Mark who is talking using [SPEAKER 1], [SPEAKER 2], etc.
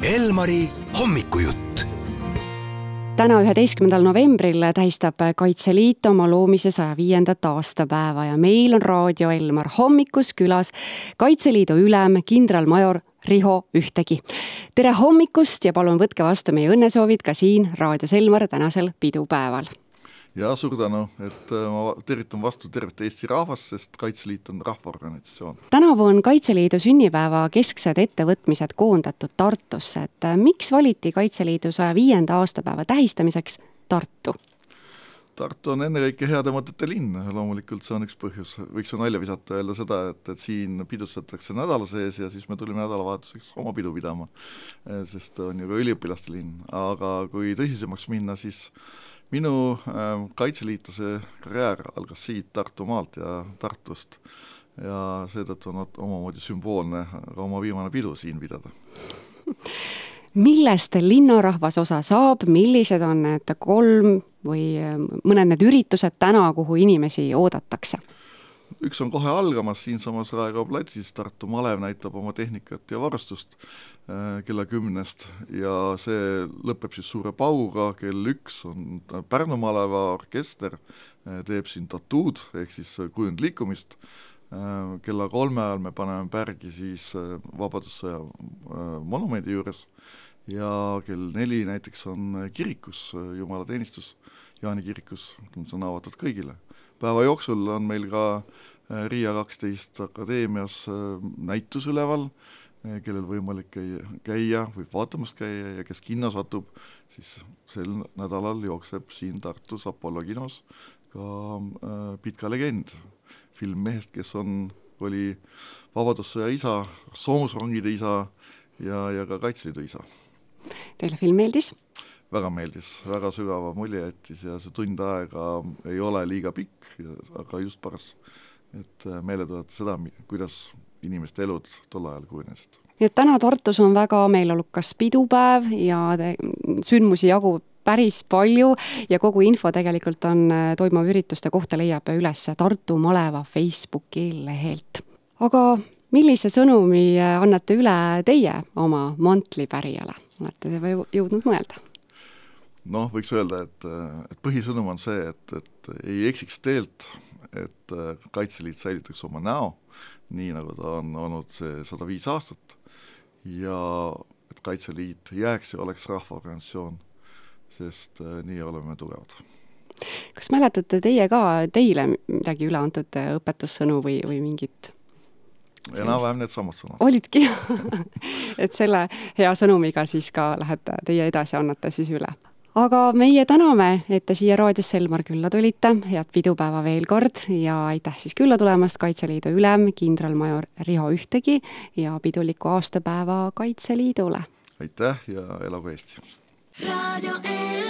[SPEAKER 1] Elmari hommikujutt
[SPEAKER 2] täna, üheteistkümnendal novembril tähistab Kaitseliit oma loomise saja viiendat aastapäeva ja meil on raadio Elmar hommikus külas Kaitseliidu ülem kindralmajor Riho Ühtegi. tere hommikust ja palun võtke vastu meie õnnesoovid ka siin raadios Elmar tänasel pidupäeval
[SPEAKER 3] ja suur tänu, et äh, ma tervitan vastu tervet Eesti rahvast, sest Kaitseliit on rahvaorganisatsioon.
[SPEAKER 2] tänavu on Kaitseliidu sünnipäeva kesksed ettevõtmised koondatud Tartusse, et äh, miks valiti Kaitseliidu saja viienda aastapäeva tähistamiseks Tartu?
[SPEAKER 3] Tartu on ennekõike heade mõtete linn, loomulikult see on üks põhjus, võiks ju nalja visata, öelda seda, et, et siin pidustatakse nädala sees ja siis me tulime nädalavahetuseks oma pidu pidama, äh, sest on ju ka üliõpilaste linn, aga kui tõsisemaks minna, siis minu äh, kaitseliitlase karjäär algas siit Tartumaalt ja Tartust. Ja seetõttu on omamoodi sümboolne ka oma viimane pidu siin pidada.
[SPEAKER 2] Millest linnarahvas osa saab, millised on need kolm või äh, mõned need üritused täna, kuhu inimesi oodatakse?
[SPEAKER 3] üks on kohe algamas siinsamas Raekoja platsis, Tartu malev näitab oma tehnikat ja varustust äh, kella kümnest. Ja see lõpeb siis suure pauguga, kell üks on Pärnu maleva orkester, äh, teeb siin tatuud ehk siis kujundliikumist, kella kolme ajal me paneme pärgi siis Vabadussõja monumendi juures ja kell neli näiteks on kirikus jumalateenistus, Jaani kirikus, mis on avatud kõigile päeva jooksul on meil ka äh, Riia kaksteist akadeemias äh, näitus üleval, äh, kellel võimalik käia, võib vaatamas käia ja kes kinno satub, siis sel nädalal jookseb siin Tartus Apollo kinos ka äh, Pitka legend, film mehest, kes on, oli Vabadussõja isa, soomusrongide isa ja, ja ka Kaitseliidu isa.
[SPEAKER 2] Teile film meeldis?
[SPEAKER 3] väga meeldis, väga sügava mulje jättis ja see tund aega ei ole liiga pikk, aga just paras, et äh, meelde tuletada seda, kuidas inimeste elud tol ajal kujunesid.
[SPEAKER 2] nii et täna Tartus on väga meeleolukas pidupäev ja sündmusi jagub päris palju ja kogu info tegelikult on äh, toimuva ürituste kohta leiab üles Tartu maleva Facebooki lehelt. aga millise sõnumi äh, annate üle teie oma mantlipärijale, olete te jõudnud mõelda?
[SPEAKER 3] noh, võiks öelda, et, et põhisõnum on see, et, et ei eksiks teelt, et Kaitseliit säilitaks oma näo, nii nagu ta on olnud see sada viis aastat, ja et Kaitseliit jääks ja oleks rahvaorganisatsioon, sest äh, nii oleme tugevad.
[SPEAKER 2] kas mäletate teie ka, teile midagi üle antud õpetussõnu või, või mingit
[SPEAKER 3] enam-vähem needsamad sõnad.
[SPEAKER 2] olidki et selle hea sõnumiga siis ka lähete teie edasi, annate siis üle? aga meie täname, et te siia raadiosse Elmar külla tulite, head pidupäeva veel kord ja aitäh siis külla tulemast, Kaitseliidu ülem, kindralmajor Riho Ühtegi ja pidulikku aastapäeva Kaitseliidule!
[SPEAKER 3] aitäh ja elagu Eesti! raadio E